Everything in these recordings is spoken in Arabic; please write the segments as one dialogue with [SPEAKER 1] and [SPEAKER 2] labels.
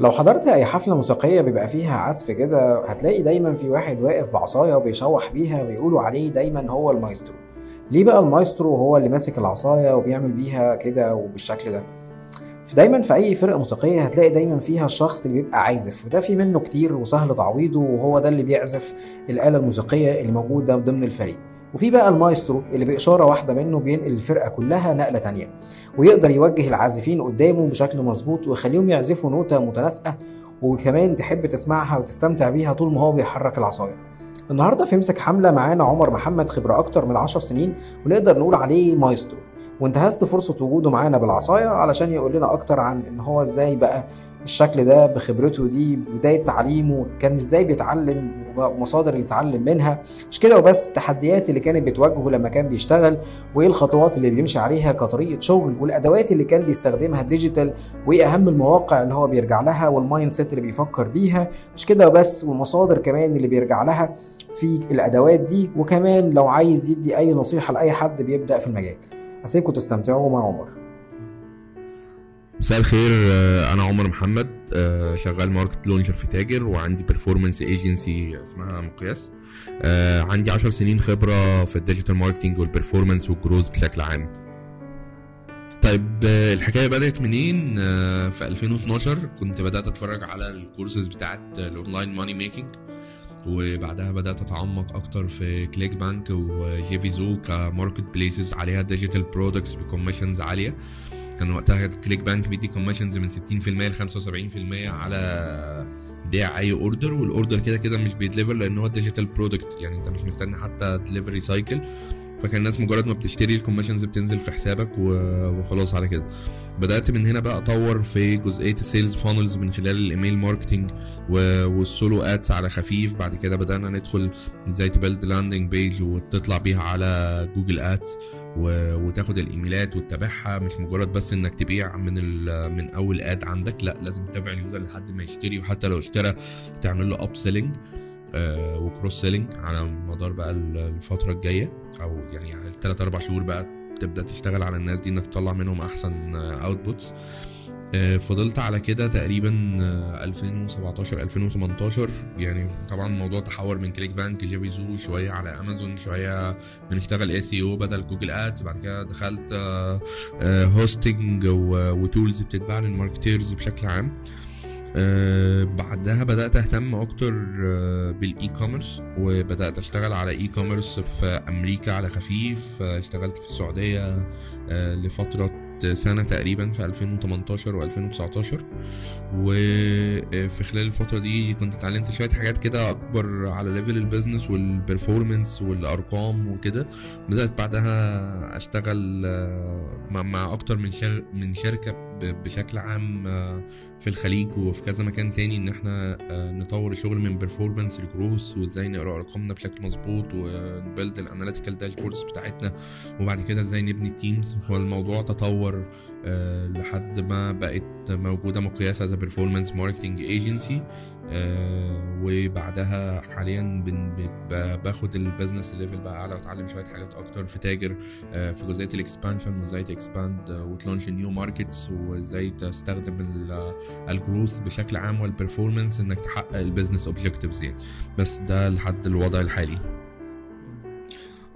[SPEAKER 1] لو حضرت أي حفلة موسيقية بيبقى فيها عزف كده هتلاقي دايما في واحد واقف بعصاية وبيشوح بيها ويقولوا عليه دايما هو المايسترو. ليه بقى المايسترو هو اللي ماسك العصاية وبيعمل بيها كده وبالشكل ده؟ فدايما في أي فرقة موسيقية هتلاقي دايما فيها الشخص اللي بيبقى عازف وده في منه كتير وسهل تعويضه وهو ده اللي بيعزف الآلة الموسيقية اللي موجودة ضمن الفريق. وفي بقى المايسترو اللي بإشارة واحدة منه بينقل الفرقة كلها نقلة تانية ويقدر يوجه العازفين قدامه بشكل مظبوط ويخليهم يعزفوا نوتة متناسقة وكمان تحب تسمعها وتستمتع بيها طول ما هو بيحرك العصاية. النهارده في امسك حملة معانا عمر محمد خبرة أكتر من 10 سنين ونقدر نقول عليه مايسترو. وانتهزت فرصة وجوده معانا بالعصاية علشان يقول لنا أكتر عن إن هو إزاي بقى الشكل ده بخبرته دي بداية تعليمه كان إزاي بيتعلم ومصادر اللي اتعلم منها. مش كده وبس التحديات اللي كانت بتواجهه لما كان بيشتغل وإيه الخطوات اللي بيمشي عليها كطريقة شغل والأدوات اللي كان بيستخدمها digital وإيه أهم المواقع اللي هو بيرجع لها وال mindset اللي بيفكر بيها. مش كده وبس والمصادر كمان اللي بيرجع لها في الأدوات دي. وكمان لو عايز يدي أي نصيحة لأي حد بيبدأ في المجال. هسيبكم تستمتعوا مع عمر.
[SPEAKER 2] مساء الخير آه، أنا عمر محمد آه، شغال market launcher في تاجر وعندي performance agency اسمها مقياس. آه، عندي 10 سنين خبرة في ال digital marketing وال performance وال growth بشكل عام. طيب الحكاية بدأت منين؟ في 2012 كنت بدأت أتفرج على الكورسز بتاعت ال online money making وبعدها بدأت اتعمق أكتر في ClickBank و JVZoo ك marketplaces عليها digital products ب commissions عالية. كان وقتها ClickBank بيدي commissions من 60% ل 75% على بيع أي order وال order كده كده مش بي deliver لأن هو digital product يعني أنت مش مستني حتى delivery cycle فكان الناس مجرد ما بتشتري ال commissions بتنزل في حسابك وخلاص على كده. بدأت من هنا بقى أطور في جزئية ال sales funnels من خلال ال email marketing وال solo ads على خفيف. بعد كده بدأنا ندخل إزاي ت build landing page وتطلع بيها على Google Ads و... وتاخد الإيميلات وتتابعها. مش مجرد بس إنك تبيع من. من أول ad عندك لأ لازم تتابع ال user لحد ما يشتري. وحتى لو اشترى تعمل له up-selling و cross-selling على مدار بقى ال- الفترة الجاية. أو يعني الثلاث أربع شهور بقى تبدأ تشتغل على الناس دي إنك تطلع منهم أحسن outputs فضلت على كده تقريبا آه، 2017 2018 يعني طبعا الموضوع تحور من ClickBank JVZoo شوية على أمازون شوية بنشتغل SEO بدل Google Ads. بعد كده دخلت hosting و tools بتتباع لل marketers بشكل عام. آه، بعدها بدأت أهتم أكتر آه، بال e-commerce وبدأت أشتغل على e-commerce في أمريكا على خفيف. آه، اشتغلت في السعودية آه، لفترة سنة تقريبا في 2018 و2019 وفي خلال الفترة دي كنت اتعلمت شوية حاجات كده أكبر على level ال business وال performance والأرقام وكده. بدأت بعدها أشتغل آه، مع, أكتر من من شركة ب- بشكل عام آه، في الخليج وفي كذا مكان تاني إن إحنا آه، نطور الشغل من performance ل growth وإزاي نقرأ أرقامنا بشكل مظبوط ون build ال analytical dashboards بتاعتنا وبعد كده إزاي نبني teams والموضوع تطور آه، لحد ما بقت موجودة مقياس as performance marketing agency وبعدها حاليا باخد ال business level بقى أعلى وأتعلم شوية حاجات أكتر في تاجر آه، في جزئية ال expansion وإزاي ت expand وت launch new markets وإزاي تستخدم ال- growth بشكل عام وال performance إنك تحقق ال business objectives يعني. بس ده لحد الوضع الحالي.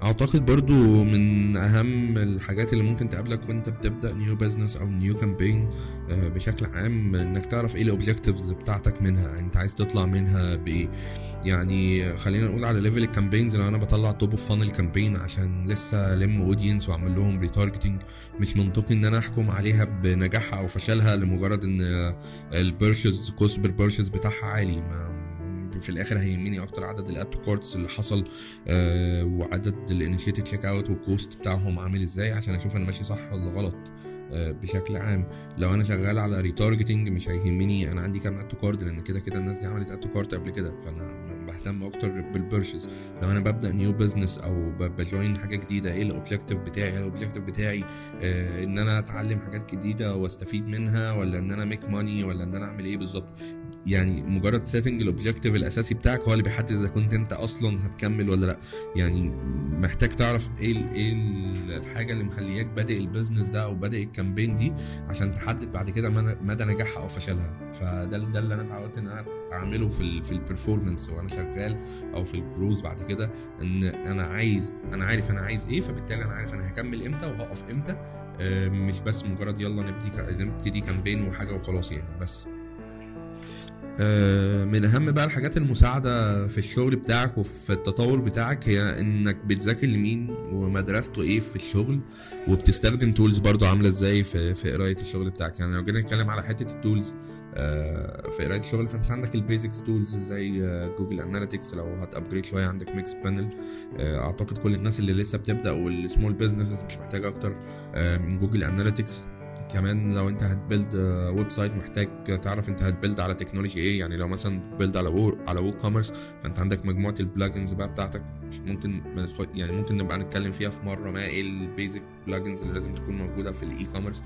[SPEAKER 2] أعتقد برضو من أهم الحاجات اللي ممكن تقابلك وأنت بتبدأ new business أو new campaign بشكل عام إنك تعرف إيه ال objectives بتاعتك منها أنت عايز تطلع منها بإيه. يعني خلينا نقول على level ال campaigns لو أنا بطلع top of funnel campaign عشان لسه ألم audience وأعمل لهم retargeting مش منطقي إن أنا أحكم عليها بنجاحها أو فشلها لمجرد إن ال purchase cost بال purchase بتاعها عالي. ما في الآخر هيهمني أكتر عدد add to carts اللي حصل آه وعدد ال initiated checkout وال cost بتاعهم عامل إزاي؟ عشان أشوف أنا ماشي صح ولا غلط آه بشكل عام. لو أنا شغال على retargeting مش هيهمني أنا عندي كام add to cart لأن كده كده الناس دي عملت add to cart قبل كده فأنا بهتم أكتر بال purchase لو أنا ببدأ new business أو ب join حاجة جديدة إيه ال objective بتاعي؟ ال objective بتاعي آه إن أنا أتعلم حاجات جديدة وأستفيد منها ولا إن أنا make money ولا إن أنا أعمل إيه بالظبط؟ يعني مجرد setting ال objective الأساسي بتاعك هو اللي بيحدد إذا كنت أنت أصلا هتكمل ولا لأ. يعني محتاج تعرف إيه إيه ال- الحاجة اللي مخلياك بادئ ال business ده أو بادئ ال campaign دي عشان تحدد بعد كده مدى نجاحها أو فشلها. فده ده اللي أنا اتعودت إن أنا أعمله في ال في ال performance وأنا شغال أو في الجروز بعد كده إن أنا عايز أنا عارف أنا عايز إيه فبالتالي أنا عارف أنا هكمل إمتى وهقف إمتى. آه، مش بس مجرد يلا نبتدي نبتدي campaign وحاجة وخلاص يعني بس. من أهم بقى الحاجات المساعدة في الشغل بتاعك وفي التطور بتاعك هي إنك بتذاكر لمين ومدرسته إيه في الشغل وبتستخدم tools برضو عاملة إزاي في في قراية الشغل بتاعك. يعني لو جينا نتكلم على حتة ال tools آه، في قراية الشغل فأنت عندك ال basics tools زي آه، Google Analytics لو هت upgrade شوية عندك Mixpanel أعتقد كل الناس اللي لسه بتبدأ وال small businesses مش محتاجة أكتر آه، من Google Analytics كمان لو انت هت build website محتاج تعرف انت هت build على technology إيه. يعني لو مثلا build على Woo على WooCommerce فانت عندك مجموعة ال plugins بقى بتاعتك. ممكن يعني ممكن نبقى نتكلم فيها في مرة ما إيه ال basic plugins اللي لازم تكون موجودة في ال e-commerce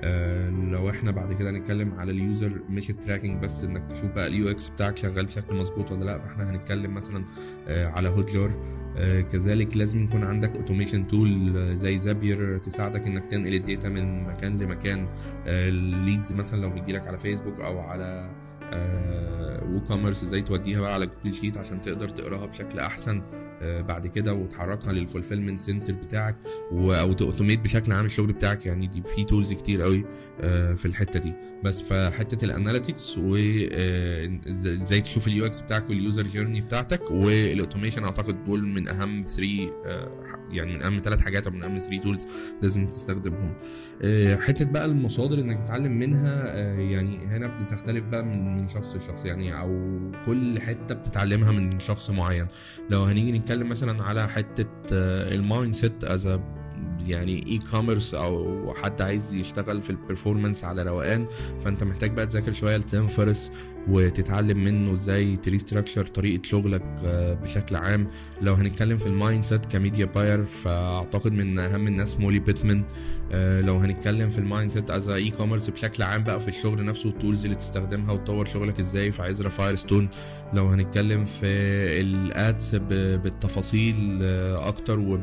[SPEAKER 2] آه لو إحنا بعد كده نتكلم على ال user مش ال tracking بس انك تشوف بقى ال UX بتاعك شغال بشكل مظبوط ولا لأ فاحنا هنتكلم مثلا آه على Hotjar آه كذلك لازم يكون عندك automation tool زي Zapier تساعدك إنك تنقل ال data من مكان لمكان. ال leads مثلا لو بيجيلك على فيسبوك أو على WooCommerce إزاي توديها بقى على جوجل sheet عشان تقدر تقراها بشكل أحسن آه، بعد كده وتحركها لل fulfillment center بتاعك أو ت automate بشكل عام الشغل بتاعك. يعني دي في tools كتير قوي آه، في الحتة دي. بس فحتة ال analytics وازاي تشوف ال UX بتاعك وال user journey بتاعتك وال automation أعتقد دول من أهم 3 يعني من أهم ثلاث حاجات أو من أهم 3 tools لازم تستخدمهم. آه، حتة بقى المصادر إنك تتعلم منها آه، يعني هنا بتختلف بقى من من شخص لشخص يعني أو كل حتة بتتعلمها من شخص معين. لو هنيجي نتكلم مثلا على حتة ال mindset as يعني e-commerce أو حد عايز يشتغل في ال performance على روقان فأنت محتاج بقى تذاكر شوية لتيم فيريس وتتعلم منه إزاي ت restructure طريقة شغلك آه، بشكل عام. لو هنتكلم في ال mindset ك media buyer فأعتقد من أهم الناس مولي بيتمان. آه، لو هنتكلم في ال mindset as e-commerce بشكل عام بقى في الشغل نفسه ال tools اللي تستخدمها وتطور شغلك إزاي في عزرا فايرستون لو هنتكلم في ال ads بالتفاصيل آه، أكتر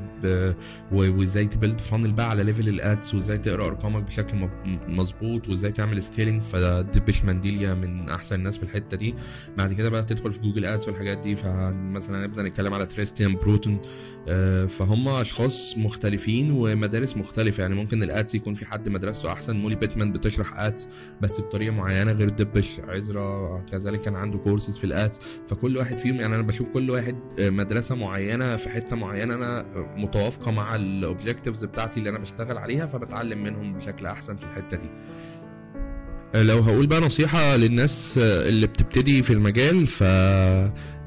[SPEAKER 2] وإزاي ت build funnel بقى على level ال ads وإزاي تقرأ أرقامك بشكل مظبوط وإزاي تعمل scaling فدبش مانديليا من أحسن الناس في الحتة دي. بعد كده بقى تدخل في جوجل ads والحاجات دي فمثلا نبدأ نتكلم على كريستيان بروتون آه، فهم أشخاص مختلفين ومدارس مختلفة. يعني ممكن ال ads يكون في حد مدرسته أحسن. مولي بيتمان بتشرح ads بس بطريقة معينة غير دبش عزرا كذلك كان عنده كورسز في ال ads فكل واحد فيهم يعني أنا بشوف كل واحد آه، مدرسة معينة في حتة معينة أنا متوافقة مع ال objectives بتاعتي اللي أنا بشتغل عليها فبتعلم منهم بشكل أحسن في الحتة دي. لو هقول بقى نصيحة للناس اللي بتبتدي في المجال ف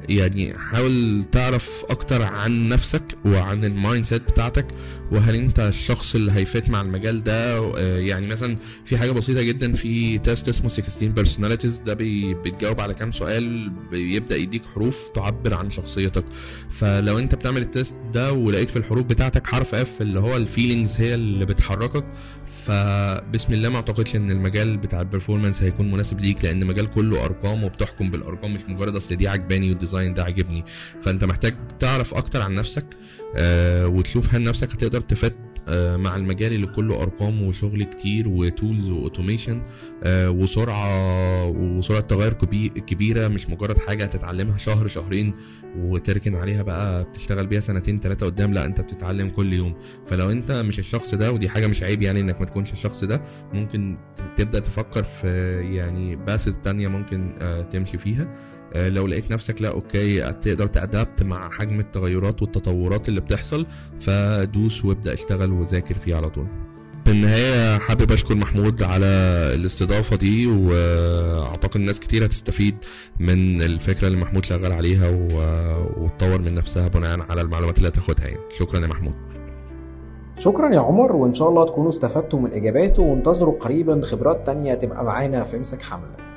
[SPEAKER 2] يعني حاول تعرف أكتر عن نفسك وعن ال mindset بتاعتك وهل أنت الشخص اللي هي fit مع المجال ده آه، يعني مثلا في حاجة بسيطة جدا في test اسمه 16 Personalities ده بي بتجاوب على كام سؤال بيبدأ يديك حروف تعبر عن شخصيتك. فلو أنت بتعمل ال test ده ولقيت في الحروف بتاعتك حرف F اللي هو ال feelings هي اللي بتحركك فبسم الله ما أعتقدش إن المجال بتاع ال performance هيكون مناسب ليك لأن مجال كله أرقام وبتحكم بالأرقام مش مجرد أصل دي عجباني وال design ده عاجبني. فأنت محتاج تعرف أكتر عن نفسك آه وتشوف هل نفسك هتقدر ت fit آه مع المجال اللي كله أرقام وشغل كتير و tools و automation آه وسرعة وسرعة تغير كبي- كبيرة مش مجرد حاجة هتتعلمها شهر شهرين وتركن عليها بقى بتشتغل بيها سنتين ثلاثة قدام لا أنت بتتعلم كل يوم. فلو أنت مش الشخص ده ودي حاجة مش عيب يعني إنك ما تكونش الشخص ده ممكن تبدأ تفكر في يعني paths تانية ممكن تمشي فيها. لو لقيت نفسك لا okay تقدر ت adapt مع حجم التغيرات والتطورات اللي بتحصل فدوس وابدأ اشتغل وذاكر فيه على طول. في النهاية حابب أشكر محمود على الاستضافة دي وأعتقد ناس كتير هتستفيد من الفكرة اللي محمود شغال عليها وتطور من نفسها بناء على المعلومات اللي هتاخدها يعني. شكرا يا محمود.
[SPEAKER 1] شكرا يا عمر وإن شاء الله تكونوا استفدتوا من إجاباته وانتظروا قريبا خبرات تانية تبقى معانا في امسك حملة.